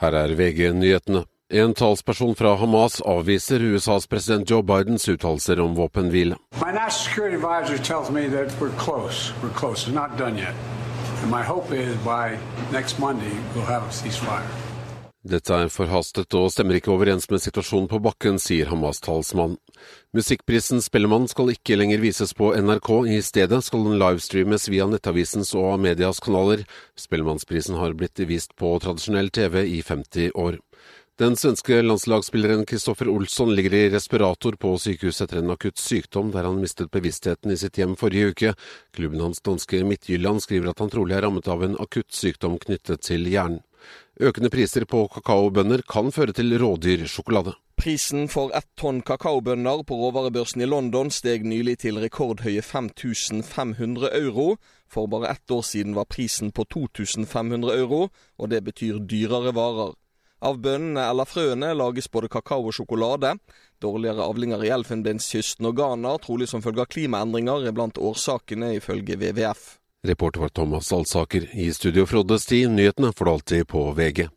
Her er VG-nyhetene. En talsperson fra Hamas avviser USAs president Joe Bidens uttalelser om våpenhvile. Dette er forhastet og stemmer ikke overens med situasjonen på bakken, sier Hamas-talsmann. Musikkprisen Spellemann skal ikke lenger vises på NRK, i stedet skal den livestreames via Nettavisens og medias kanaler. Spellemannsprisen har blitt vist på tradisjonell TV i 50 år. Den svenske landslagsspilleren Kristoffer Olsson ligger i respirator på sykehuset etter en akutt sykdom der han mistet bevisstheten i sitt hjem forrige uke. Klubben hans danske Midtjylland skriver at han trolig er rammet av en akutt sykdom knyttet til hjernen. Økende priser på kakaobønner kan føre til rådyr sjokolade. Prisen for ett tonn kakaobønner på råvarebørsen i London steg nylig til rekordhøye 5500 euro. For bare ett år siden var prisen på 2500 euro, og det betyr dyrere varer. Av bønnene eller frøene lages både kakao og sjokolade. Dårligere avlinger i Elfenbenskysten og Ghana, trolig som følge av klimaendringer, er blant årsakene, ifølge WWF. Reporter var Thomas Alsaker. I studio Frode Sti, nyhetene får du alltid på VG.